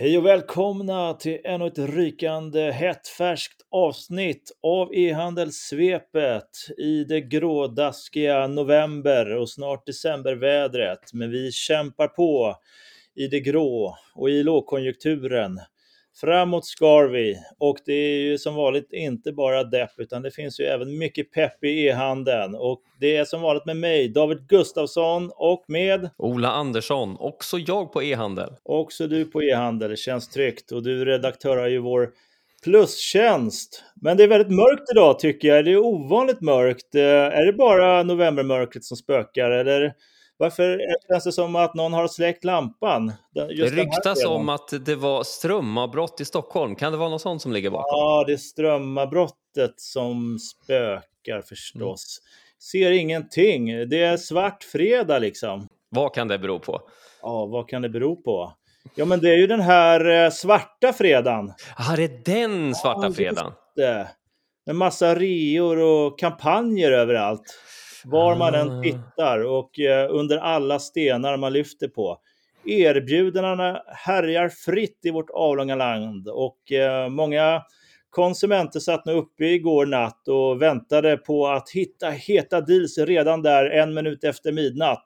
Hej och välkomna till ännu ett rykande hett färskt avsnitt av e-handelssvepet i det grådaskiga november och snart decembervädret. Men vi kämpar på i det grå och i lågkonjunkturen. Framåt skar vi och det är ju som vanligt inte bara depp utan det finns ju även mycket pepp i e-handeln och det är som vanligt med mig David Gustafsson och med Ola Andersson, också jag på e-handel. Också du på e-handel, det känns tryggt och du redaktör har ju vår plustjänst. Men det är väldigt mörkt idag tycker jag, det är ovanligt mörkt. Eh, är det bara novembermörkret som spökar eller varför känns det som att någon har släckt lampan? Just det ryktas om att det var strömavbrott i Stockholm. Kan det vara något sånt som ligger bakom? Ja, det är strömavbrottet som spökar förstås. Mm. Ser ingenting. Det är svart fredag liksom. Vad kan det bero på? Ja, vad kan det bero på? Ja, men det är ju den här eh, svarta fredagen. Ja, det är den svarta ja, fredagen. Med massa reor och kampanjer överallt var man än ah. tittar och eh, under alla stenar man lyfter på. Erbjudandena härjar fritt i vårt avlånga land och eh, många konsumenter satt nu uppe igår natt och väntade på att hitta heta deals redan där en minut efter midnatt.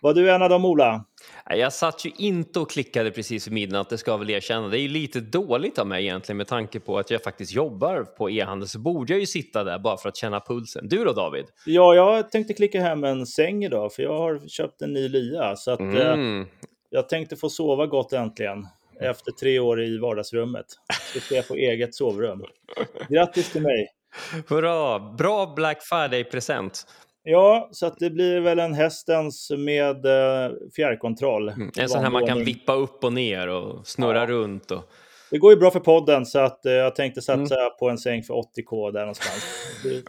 Var du en av dem, Ola? Jag satt ju inte och klickade precis vid midnatt, det ska jag väl erkänna. Det är lite dåligt av mig egentligen med tanke på att jag faktiskt jobbar på e-handel så borde jag ju sitta där bara för att känna pulsen. Du då David? Ja, jag tänkte klicka hem en säng idag för jag har köpt en ny lya så att eh, mm. eh, jag tänkte få sova gott äntligen efter tre år i vardagsrummet. Ska se på eget sovrum. Grattis till mig! Hurra! Bra Black Friday-present. Ja, så att det blir väl en hästens med eh, fjärrkontroll. Mm. En sån här man kan vippa upp och ner och snurra ja. runt. Och... Det går ju bra för podden så att eh, jag tänkte satsa mm. på en säng för 80k där någonstans.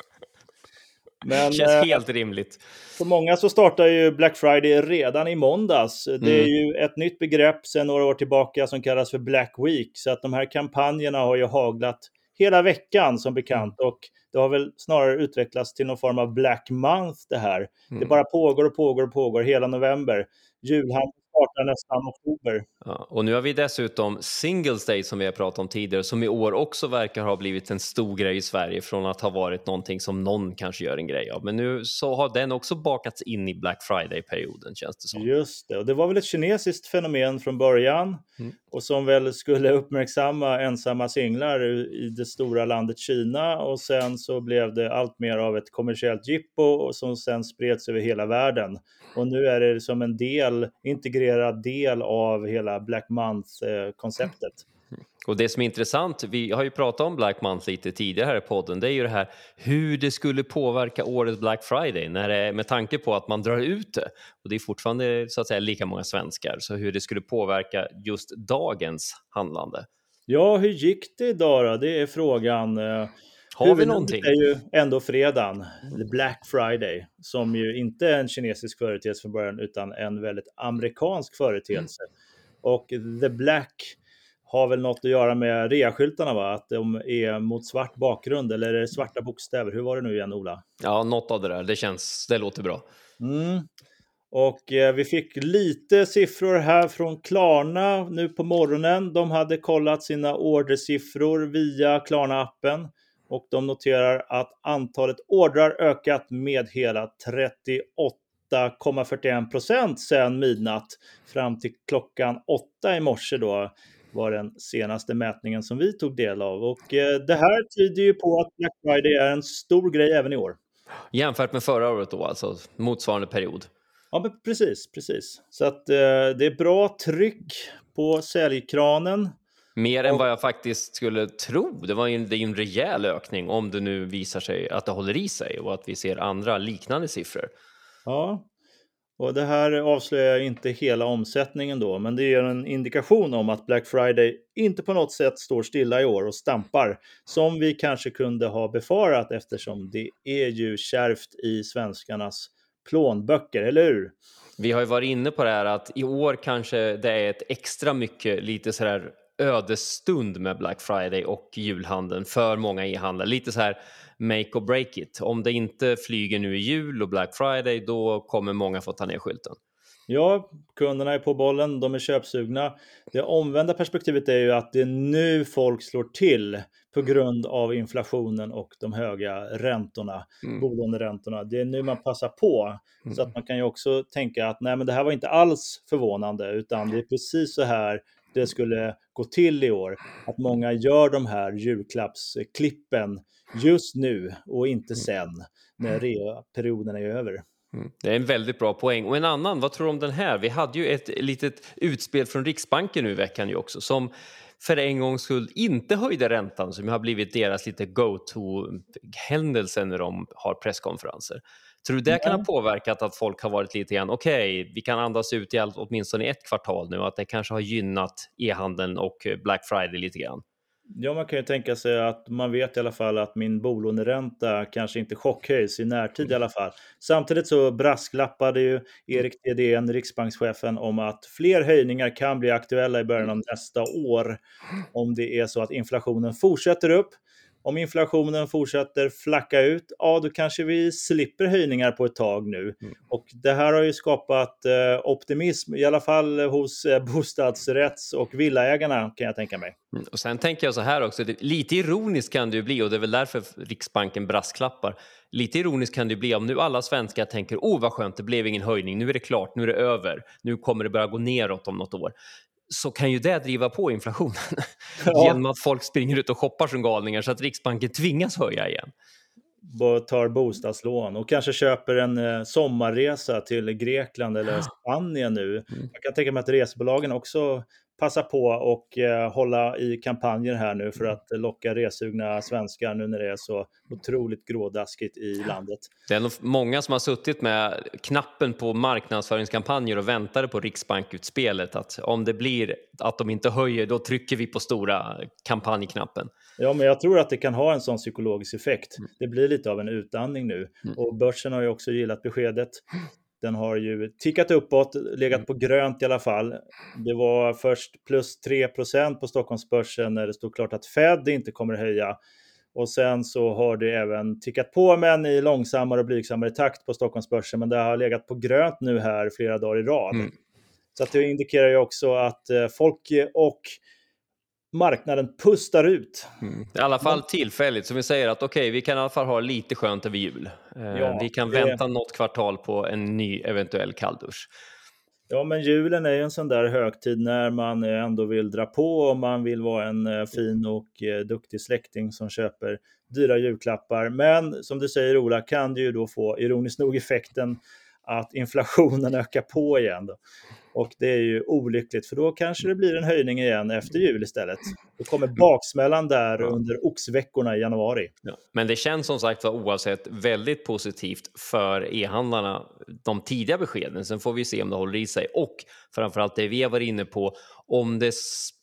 Men, Känns eh, helt rimligt. För många så startar ju Black Friday redan i måndags. Mm. Det är mm. ju ett nytt begrepp sedan några år tillbaka som kallas för Black Week. Så att de här kampanjerna har ju haglat hela veckan som bekant. Och det har väl snarare utvecklats till någon form av Black Month det här. Mm. Det bara pågår och pågår och pågår hela november. Julhandeln startar nästan oktober. Ja, och nu har vi dessutom Singles Day som vi har pratat om tidigare som i år också verkar ha blivit en stor grej i Sverige från att ha varit någonting som någon kanske gör en grej av. Men nu så har den också bakats in i Black Friday-perioden känns det som. Just det, och det var väl ett kinesiskt fenomen från början mm. och som väl skulle uppmärksamma ensamma singlar i det stora landet Kina och sen så blev det allt mer av ett kommersiellt jippo som sen spreds över hela världen. Och nu är det som en del, integrerad del av hela Black Month-konceptet. Och det som är intressant, vi har ju pratat om Black Month lite tidigare här i podden, det är ju det här hur det skulle påverka årets Black Friday när det, med tanke på att man drar ut det. Och det är fortfarande så att säga lika många svenskar, så hur det skulle påverka just dagens handlande. Ja, hur gick det idag då? Det är frågan. Har vi någonting? Det är ju ändå fredagen, Black Friday, som ju inte är en kinesisk företeelse från början utan en väldigt amerikansk företeelse. Mm. Och The Black har väl något att göra med reaskyltarna, va? Att de är mot svart bakgrund eller är det svarta bokstäver? Hur var det nu igen, Ola? Ja, något av det där. Det känns, det låter bra. Mm. Och eh, vi fick lite siffror här från Klarna nu på morgonen. De hade kollat sina ordersiffror via Klarna-appen och de noterar att antalet ordrar ökat med hela 38,41 procent sedan midnatt fram till klockan åtta i morse då var den senaste mätningen som vi tog del av. Och eh, det här tyder ju på att Black Friday är en stor grej även i år. Jämfört med förra året då, alltså motsvarande period? Ja, men precis, precis. Så att eh, det är bra tryck på säljkranen. Mer än vad jag faktiskt skulle tro. Det var en, det är en rejäl ökning om det nu visar sig att det håller i sig och att vi ser andra liknande siffror. Ja, och det här avslöjar inte hela omsättningen då, men det ger en indikation om att Black Friday inte på något sätt står stilla i år och stampar, som vi kanske kunde ha befarat eftersom det är ju kärvt i svenskarnas plånböcker, eller hur? Vi har ju varit inne på det här att i år kanske det är ett extra mycket lite sådär ödesstund med Black Friday och julhandeln för många e-handlare. Lite så här make or break it. Om det inte flyger nu i jul och Black Friday, då kommer många få ta ner skylten. Ja, kunderna är på bollen, de är köpsugna. Det omvända perspektivet är ju att det är nu folk slår till på grund av inflationen och de höga räntorna, mm. bolåneräntorna. Det är nu man passar på. Mm. Så att man kan ju också tänka att nej, men det här var inte alls förvånande, utan det är precis så här det skulle gå till i år. Att många gör de här julklappsklippen just nu och inte mm. sen när perioden är över. Mm. Det är en väldigt bra poäng. Och en annan, vad tror du om den här? Vi hade ju ett litet utspel från Riksbanken nu i veckan ju också som för en gångs skull inte höjde räntan som har blivit deras lite go-to-händelse när de har presskonferenser. Tror du det kan ha påverkat att folk har varit lite grann, okej, okay, vi kan andas ut i allt, åtminstone ett kvartal nu, att det kanske har gynnat e-handeln och Black Friday lite grann? Ja, man kan ju tänka sig att man vet i alla fall att min bolåneränta kanske inte chockhöjs i närtid i alla fall. Samtidigt så brasklappade ju Erik Thedéen, riksbankschefen, om att fler höjningar kan bli aktuella i början av nästa år om det är så att inflationen fortsätter upp om inflationen fortsätter flacka ut, ja då kanske vi slipper höjningar på ett tag nu. Mm. Och det här har ju skapat eh, optimism, i alla fall hos eh, bostadsrätts och villaägarna kan jag tänka mig. Mm. Och sen tänker jag så här också, lite ironiskt kan det ju bli och det är väl därför Riksbanken brasklappar. Lite ironiskt kan det bli om nu alla svenskar tänker, oh vad skönt, det blev ingen höjning, nu är det klart, nu är det över, nu kommer det börja gå neråt om något år så kan ju det driva på inflationen ja. genom att folk springer ut och shoppar som galningar så att Riksbanken tvingas höja igen. Tar bostadslån och kanske köper en eh, sommarresa till Grekland eller Spanien nu. Mm. Jag kan tänka mig att resebolagen också passa på och eh, hålla i kampanjer här nu för att locka resugna svenskar nu när det är så otroligt grådaskigt i landet. Det är nog många som har suttit med knappen på marknadsföringskampanjer och väntade på Riksbankutspelet att om det blir att de inte höjer då trycker vi på stora kampanjknappen. Ja, men jag tror att det kan ha en sån psykologisk effekt. Mm. Det blir lite av en utandning nu mm. och börsen har ju också gillat beskedet. Den har ju tickat uppåt, legat mm. på grönt i alla fall. Det var först plus 3% på Stockholmsbörsen när det stod klart att Fed inte kommer höja. Och sen så har det även tickat på men i långsammare och blygsammare takt på Stockholmsbörsen. Men det har legat på grönt nu här flera dagar i rad. Mm. Så att det indikerar ju också att eh, folk och marknaden pustar ut. Mm. I alla fall tillfälligt, som vi säger att okej, okay, vi kan i alla fall ha lite skönt över jul. Eh, ja, vi kan det... vänta något kvartal på en ny eventuell kalldusch. Ja, men julen är ju en sån där högtid när man ändå vill dra på och man vill vara en eh, fin och eh, duktig släkting som köper dyra julklappar. Men som du säger Ola, kan det ju då få ironiskt nog effekten att inflationen ökar på igen. Då. Och det är ju olyckligt för då kanske det blir en höjning igen efter jul istället. Då kommer baksmällan där under oxveckorna i januari. Ja. Men det känns som sagt var oavsett väldigt positivt för e-handlarna, de tidiga beskeden. Sen får vi se om det håller i sig och framförallt det vi har varit inne på, om det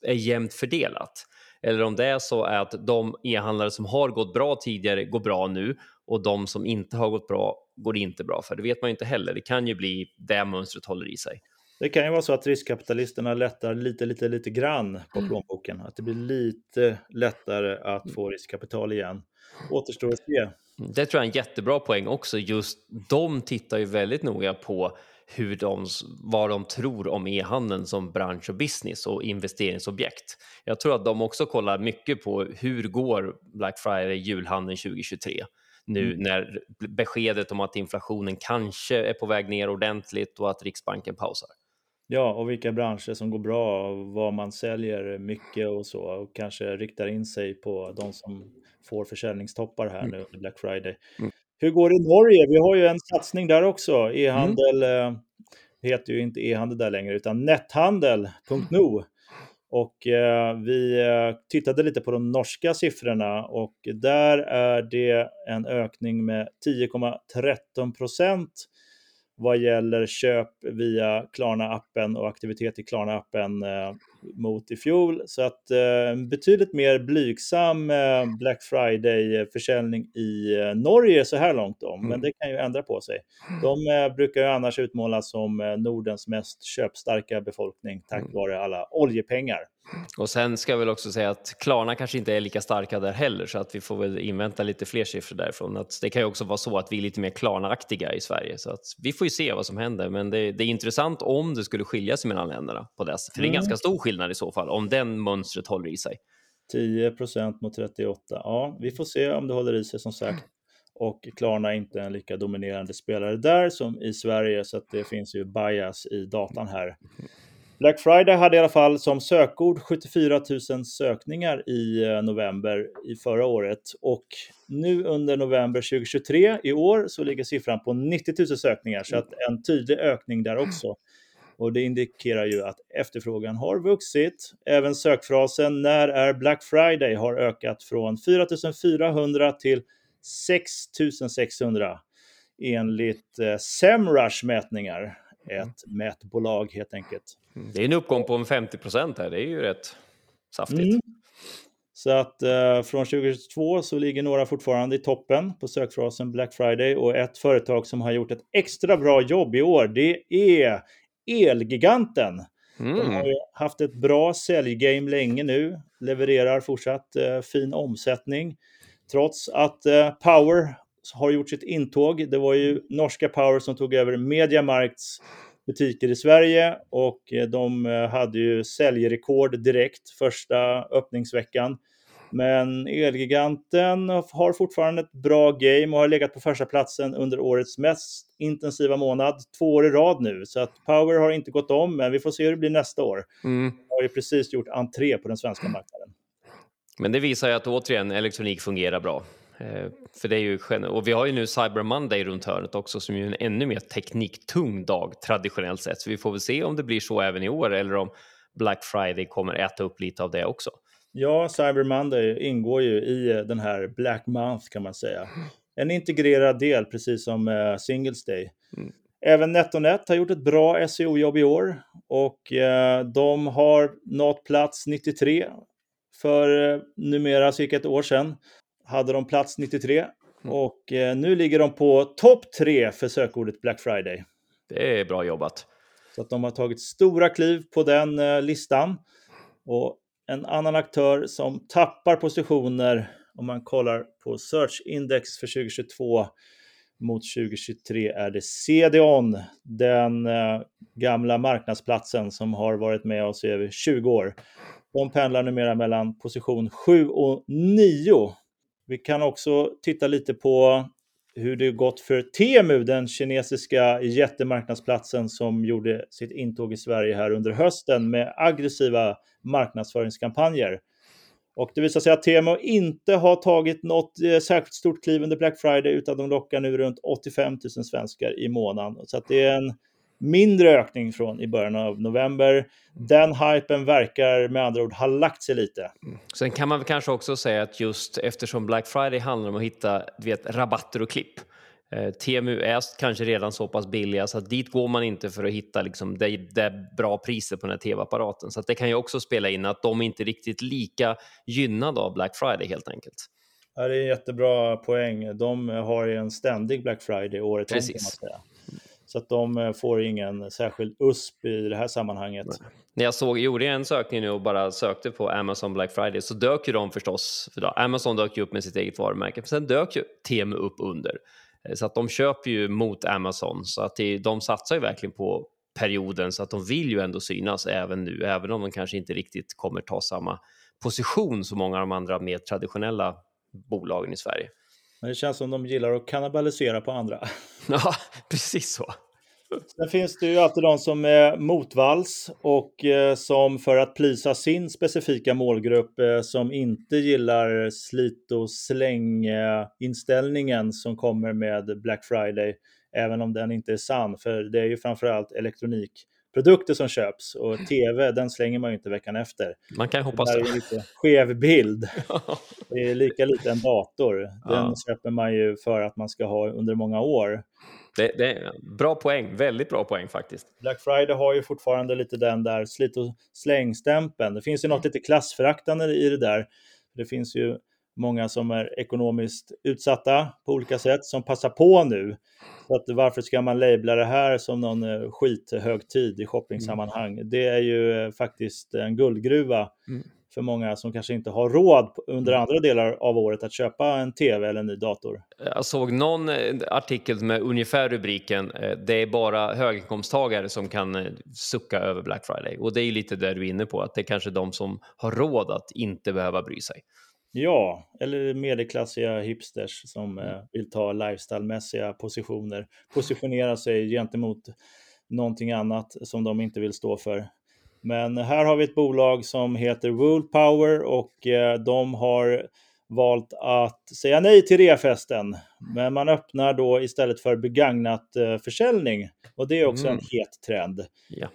är jämnt fördelat. Eller om det är så att de e-handlare som har gått bra tidigare går bra nu och de som inte har gått bra går inte bra för. Det vet man ju inte heller. Det kan ju bli det mönstret håller i sig. Det kan ju vara så att riskkapitalisterna lättar lite, lite, lite grann på mm. plånboken. Att det blir lite lättare att få riskkapital igen. Återstår att se. Det tror jag är en jättebra poäng också. Just de tittar ju väldigt noga på hur de, vad de tror om e-handeln som bransch och business och investeringsobjekt. Jag tror att de också kollar mycket på hur går Black Friday julhandeln 2023 nu mm. när beskedet om att inflationen kanske är på väg ner ordentligt och att Riksbanken pausar. Ja, och vilka branscher som går bra, vad man säljer mycket och så och kanske riktar in sig på de som får försäljningstoppar här mm. nu under Black Friday. Mm. Hur går det i Norge? Vi har ju en satsning där också. E-handel mm. heter ju inte e-handel där längre utan netthandel.no. Och eh, vi eh, tittade lite på de norska siffrorna och där är det en ökning med 10,13 procent vad gäller köp via Klarna-appen och aktivitet i Klarna-appen eh, mot i fjol. Så att eh, betydligt mer blygsam eh, Black Friday-försäljning i Norge så här långt om, mm. men det kan ju ändra på sig. De eh, brukar ju annars utmålas som Nordens mest köpstarka befolkning tack mm. vare alla oljepengar. Och sen ska jag väl också säga att Klarna kanske inte är lika starka där heller så att vi får väl invänta lite fler siffror därifrån. Att det kan ju också vara så att vi är lite mer Klarna-aktiga i Sverige så att vi får ju se vad som händer. Men det, det är intressant om det skulle skilja sig mellan länderna på det. För det är en mm. ganska stor skillnad i så fall om den mönstret håller i sig. 10% mot 38. Ja, vi får se om det håller i sig som sagt. Och Klarna är inte en lika dominerande spelare där som i Sverige så att det finns ju bias i datan här. Black Friday hade i alla fall som sökord 74 000 sökningar i eh, november i förra året och nu under november 2023 i år så ligger siffran på 90 000 sökningar så att en tydlig ökning där också. Och det indikerar ju att efterfrågan har vuxit. Även sökfrasen “När är Black Friday?” har ökat från 4 400 till 6 600 enligt eh, Semrush mätningar ett mätbolag helt enkelt. Det är en uppgång på en 50 procent här, det är ju rätt saftigt. Mm. Så att eh, från 2022 så ligger några fortfarande i toppen på sökfrasen Black Friday och ett företag som har gjort ett extra bra jobb i år, det är Elgiganten. Mm. De har haft ett bra säljgame länge nu, levererar fortsatt eh, fin omsättning. Trots att eh, Power har gjort sitt intåg. Det var ju norska Power som tog över Mediamarkts butiker i Sverige och eh, de eh, hade ju säljrekord direkt första öppningsveckan. Men Elgiganten har fortfarande ett bra game och har legat på första platsen under årets mest intensiva månad, två år i rad nu. Så att Power har inte gått om, men vi får se hur det blir nästa år. Mm. har ju precis gjort entré på den svenska marknaden. Men det visar ju att återigen elektronik fungerar bra. Eh, för det är ju, och vi har ju nu Cyber Monday runt hörnet också som är en ännu mer tekniktung dag traditionellt sett. Så vi får väl se om det blir så även i år eller om Black Friday kommer äta upp lite av det också. Ja, Cyber Monday ingår ju i den här Black Month kan man säga. En integrerad del, precis som uh, Singles Day. Mm. Även NetOnNet har gjort ett bra SEO-jobb i år och de har nått plats 93 för numera cirka ett år sedan hade de plats 93 mm. och eh, nu ligger de på topp 3 för sökordet Black Friday. Det är bra jobbat. Så att de har tagit stora kliv på den eh, listan. Och en annan aktör som tappar positioner om man kollar på Search Index för 2022 mot 2023 är det CDON, den eh, gamla marknadsplatsen som har varit med oss i över 20 år. De pendlar numera mellan position 7 och 9 vi kan också titta lite på hur det gått för Temu, den kinesiska jättemarknadsplatsen som gjorde sitt intåg i Sverige här under hösten med aggressiva marknadsföringskampanjer. Och det visar sig att Temu inte har tagit något eh, särskilt stort kliv under Black Friday utan de lockar nu runt 85 000 svenskar i månaden. Så att det är en mindre ökning från i början av november. Den hypen verkar med andra ord ha lagt sig lite. Mm. Sen kan man kanske också säga att just eftersom Black Friday handlar om att hitta du vet, rabatter och klipp. Eh, Temu är kanske redan så pass billiga så att dit går man inte för att hitta liksom, det, det bra priser på den här tv-apparaten. Så det kan ju också spela in att de inte är riktigt lika gynnade av Black Friday helt enkelt. Ja, det är en jättebra poäng. De har ju en ständig Black Friday året om kan man säga. Så att de eh, får ingen särskild USP i det här sammanhanget. Nej. När jag såg, gjorde en sökning nu och bara sökte på Amazon Black Friday så dök ju de förstås, för då, Amazon dök ju upp med sitt eget varumärke, men sen dök ju Temu upp under. Eh, så att de köper ju mot Amazon, så att det, de satsar ju verkligen på perioden så att de vill ju ändå synas även nu, även om de kanske inte riktigt kommer ta samma position som många av de andra mer traditionella bolagen i Sverige. Men det känns som de gillar att kannibalisera på andra. Ja, precis så. Sen finns det ju alltid de som är motvalls och eh, som för att plisa sin specifika målgrupp eh, som inte gillar slit och släng-inställningen som kommer med Black Friday, även om den inte är sann, för det är ju framförallt elektronik produkter som köps och tv den slänger man ju inte veckan efter. Man kan hoppas det. Det är en lite skev bild. Det är lika lite en dator. Den ja. köper man ju för att man ska ha under många år. Det, det, är bra poäng, väldigt bra poäng faktiskt. Black Friday har ju fortfarande lite den där slit och slängstämpeln. Det finns ju något lite klassföraktande i det där. Det finns ju många som är ekonomiskt utsatta på olika sätt som passar på nu. Så att varför ska man labla det här som någon eh, skithögtid i shoppingsammanhang? Mm. Det är ju eh, faktiskt en guldgruva mm. för många som kanske inte har råd under mm. andra delar av året att köpa en tv eller en ny dator. Jag såg någon eh, artikel med ungefär rubriken “Det är bara höginkomsttagare som kan sucka över Black Friday” och det är lite det du är inne på, att det är kanske de som har råd att inte behöva bry sig. Ja, eller medelklassiga hipsters som mm. eh, vill ta lifestylemässiga positioner, positionera sig gentemot någonting annat som de inte vill stå för. Men här har vi ett bolag som heter Woolpower och eh, de har valt att säga nej till reafesten. Men man öppnar då istället för begagnat eh, försäljning och det är också mm. en het trend. Ja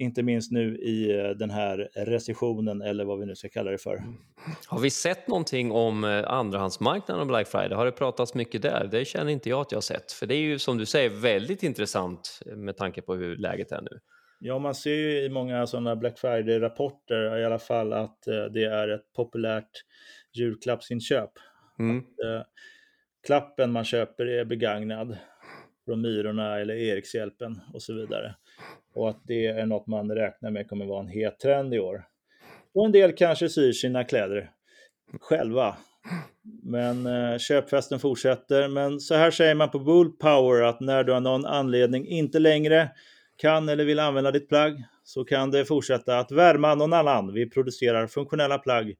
inte minst nu i eh, den här recessionen eller vad vi nu ska kalla det för. Mm. Har vi sett någonting om eh, andrahandsmarknaden och Black Friday? Har det pratats mycket där? Det känner inte jag att jag har sett, för det är ju som du säger väldigt intressant med tanke på hur läget är nu. Ja, man ser ju i många sådana Black Friday-rapporter i alla fall att eh, det är ett populärt julklappsinköp. Mm. Att, klappen man köper är begagnad från Myrorna eller Erikshjälpen och så vidare och att det är något man räknar med kommer vara en het trend i år. Och en del kanske syr sina kläder själva. Men eh, köpfesten fortsätter. Men så här säger man på Bull Power att när du av någon anledning inte längre kan eller vill använda ditt plagg så kan det fortsätta att värma någon annan. Vi producerar funktionella plagg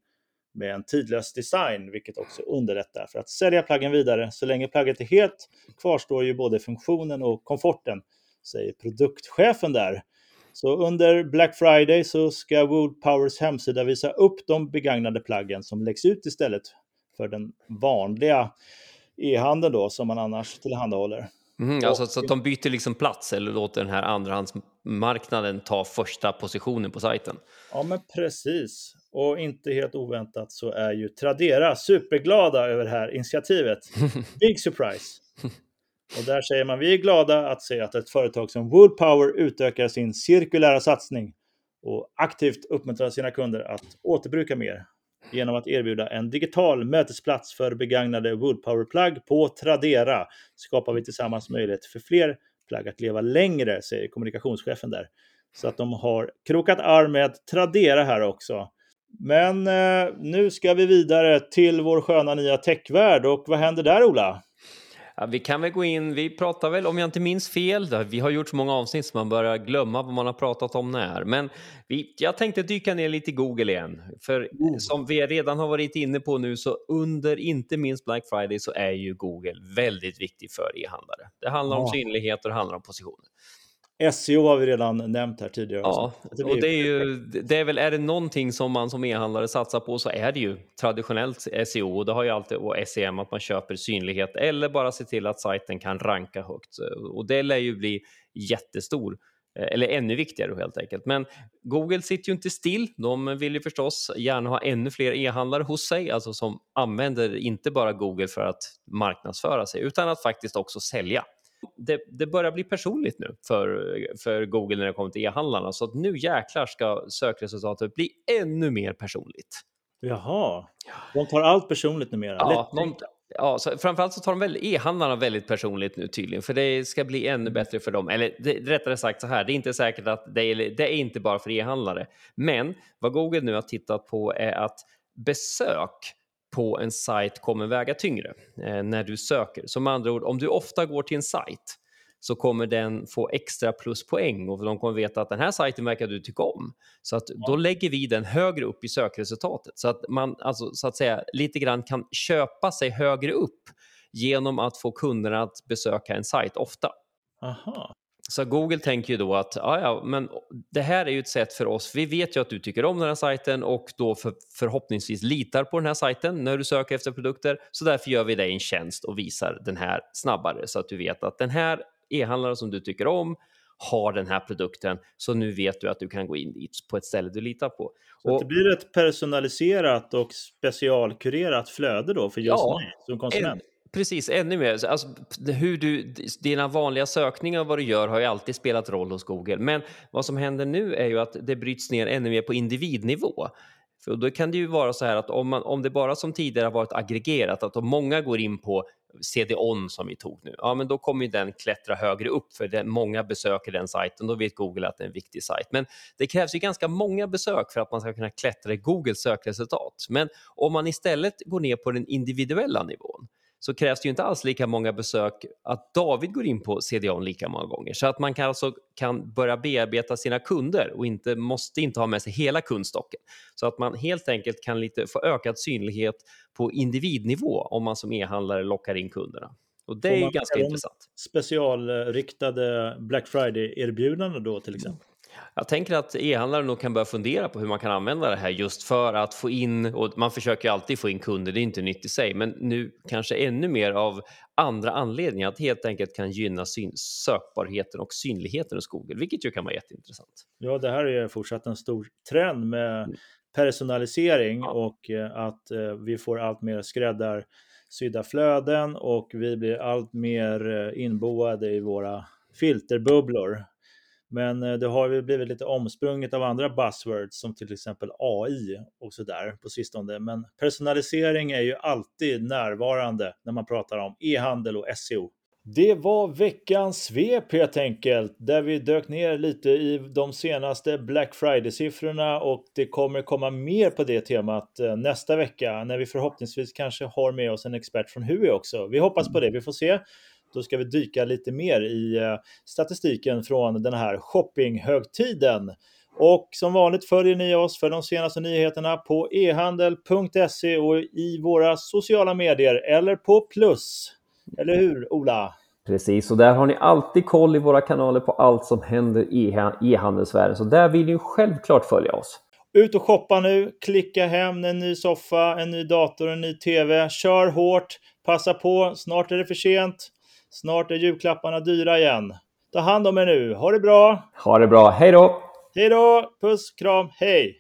med en tidlös design, vilket också underlättar för att sälja plaggen vidare. Så länge plagget är helt kvarstår ju både funktionen och komforten säger produktchefen där. Så under Black Friday så ska Wood Powers hemsida visa upp de begagnade plaggen som läggs ut istället för den vanliga e-handeln då som man annars tillhandahåller. Mm, alltså så att de byter liksom plats eller låter den här andrahandsmarknaden ta första positionen på sajten? Ja, men precis. Och inte helt oväntat så är ju Tradera superglada över det här initiativet. Big surprise! Och där säger man, vi är glada att se att ett företag som Woodpower utökar sin cirkulära satsning och aktivt uppmuntrar sina kunder att återbruka mer genom att erbjuda en digital mötesplats för begagnade Woodpower-plagg på Tradera skapar vi tillsammans möjlighet för fler plagg att leva längre, säger kommunikationschefen där. Så att de har krokat arm med Tradera här också. Men eh, nu ska vi vidare till vår sköna nya techvärld och vad händer där Ola? Ja, vi kan väl gå in, vi pratar väl, om jag inte minns fel, vi har gjort så många avsnitt så man börjar glömma vad man har pratat om när. Men vi, jag tänkte dyka ner lite i Google igen. För mm. som vi redan har varit inne på nu så under inte minst Black Friday så är ju Google väldigt viktig för e-handlare. Det handlar ja. om synlighet och det handlar om positioner. SEO har vi redan nämnt här tidigare. Ja, och det är ju, det är väl, är det någonting som man som e-handlare satsar på så är det ju traditionellt SEO och det har ju alltid, och SEM, att man köper synlighet eller bara se till att sajten kan ranka högt. Och det lär ju bli jättestor, eh, eller ännu viktigare helt enkelt. Men Google sitter ju inte still. De vill ju förstås gärna ha ännu fler e-handlare hos sig, alltså som använder inte bara Google för att marknadsföra sig, utan att faktiskt också sälja det, det, börjar bli personligt nu för, för Google när det kommer till e-handlarna. Så att nu jäklar ska sökresultatet bli ännu mer personligt. Jaha, de tar allt personligt numera? Ja, de, ja så framförallt så tar de e-handlarna väldigt personligt nu tydligen, för det ska bli ännu bättre för dem. Eller det, rättare sagt så här, det är inte säkert att det är, det är inte bara för e-handlare. Men vad Google nu har tittat på är att besök på en sajt kommer väga tyngre eh, när du söker. Med andra ord, om du ofta går till en sajt så kommer den få extra pluspoäng och de kommer veta att den här sajten verkar du tycka om. Så att då lägger vi den högre upp i sökresultatet så att man alltså, så att säga lite grann kan köpa sig högre upp genom att få kunderna att besöka en sajt ofta. Aha. Så Google tänker ju då att ja, ja, men det här är ju ett sätt för oss. Vi vet ju att du tycker om den här sajten och då för, förhoppningsvis litar på den här sajten när du söker efter produkter. Så därför gör vi dig en tjänst och visar den här snabbare så att du vet att den här e-handlaren som du tycker om har den här produkten, så nu vet du att du kan gå in dit på ett ställe du litar på. Så och, det blir ett personaliserat och specialkurerat flöde då för just ja, mig som konsument? Precis, ännu mer. Alltså, hur du, dina vanliga sökningar och vad du gör har ju alltid spelat roll hos Google. Men vad som händer nu är ju att det bryts ner ännu mer på individnivå. För då kan det ju vara så här att om, man, om det bara som tidigare har varit aggregerat, att om många går in på CD-ON som vi tog nu, ja men då kommer ju den klättra högre upp för det, många besöker den sajten, då vet Google att det är en viktig sajt. Men det krävs ju ganska många besök för att man ska kunna klättra i Googles sökresultat. Men om man istället går ner på den individuella nivån, så krävs det ju inte alls lika många besök att David går in på CDON lika många gånger. Så att man kan alltså kan börja bearbeta sina kunder och inte måste inte ha med sig hela kundstocken. Så att man helt enkelt kan lite få ökad synlighet på individnivå om man som e-handlare lockar in kunderna. Och det är ganska intressant. Specialriktade Black Friday-erbjudanden då till exempel? Jag tänker att e-handlare nog kan börja fundera på hur man kan använda det här just för att få in, och man försöker ju alltid få in kunder, det är inte nytt i sig, men nu kanske ännu mer av andra anledningar, att helt enkelt kan gynna syn, sökbarheten och synligheten hos Google, vilket ju kan vara jätteintressant. Ja, det här är fortsatt en stor trend med mm. personalisering ja. och eh, att eh, vi får allt mer skräddarsydda flöden och vi blir allt mer eh, inboade i våra filterbubblor men eh, det har ju blivit lite omsprunget av andra buzzwords som till exempel AI och så där på sistone. Men personalisering är ju alltid närvarande när man pratar om e-handel och SEO. Det var veckans svep helt enkelt, där vi dök ner lite i de senaste Black Friday-siffrorna och det kommer komma mer på det temat eh, nästa vecka när vi förhoppningsvis kanske har med oss en expert från HUI också. Vi hoppas på det, vi får se. Då ska vi dyka lite mer i eh, statistiken från den här shoppinghögtiden. Och som vanligt följer ni oss för de senaste nyheterna på ehandel.se och i våra sociala medier eller på plus. Eller hur Ola? Precis, och där har ni alltid koll i våra kanaler på allt som händer i e-handelsvärlden. Så där vill ni självklart följa oss. Ut och shoppa nu, klicka hem en ny soffa, en ny dator, en ny TV. Kör hårt, passa på, snart är det för sent. Snart är julklapparna dyra igen. Ta hand om er nu. Ha det bra! Ha det bra. Hej då! Hej då! Puss, kram, hej!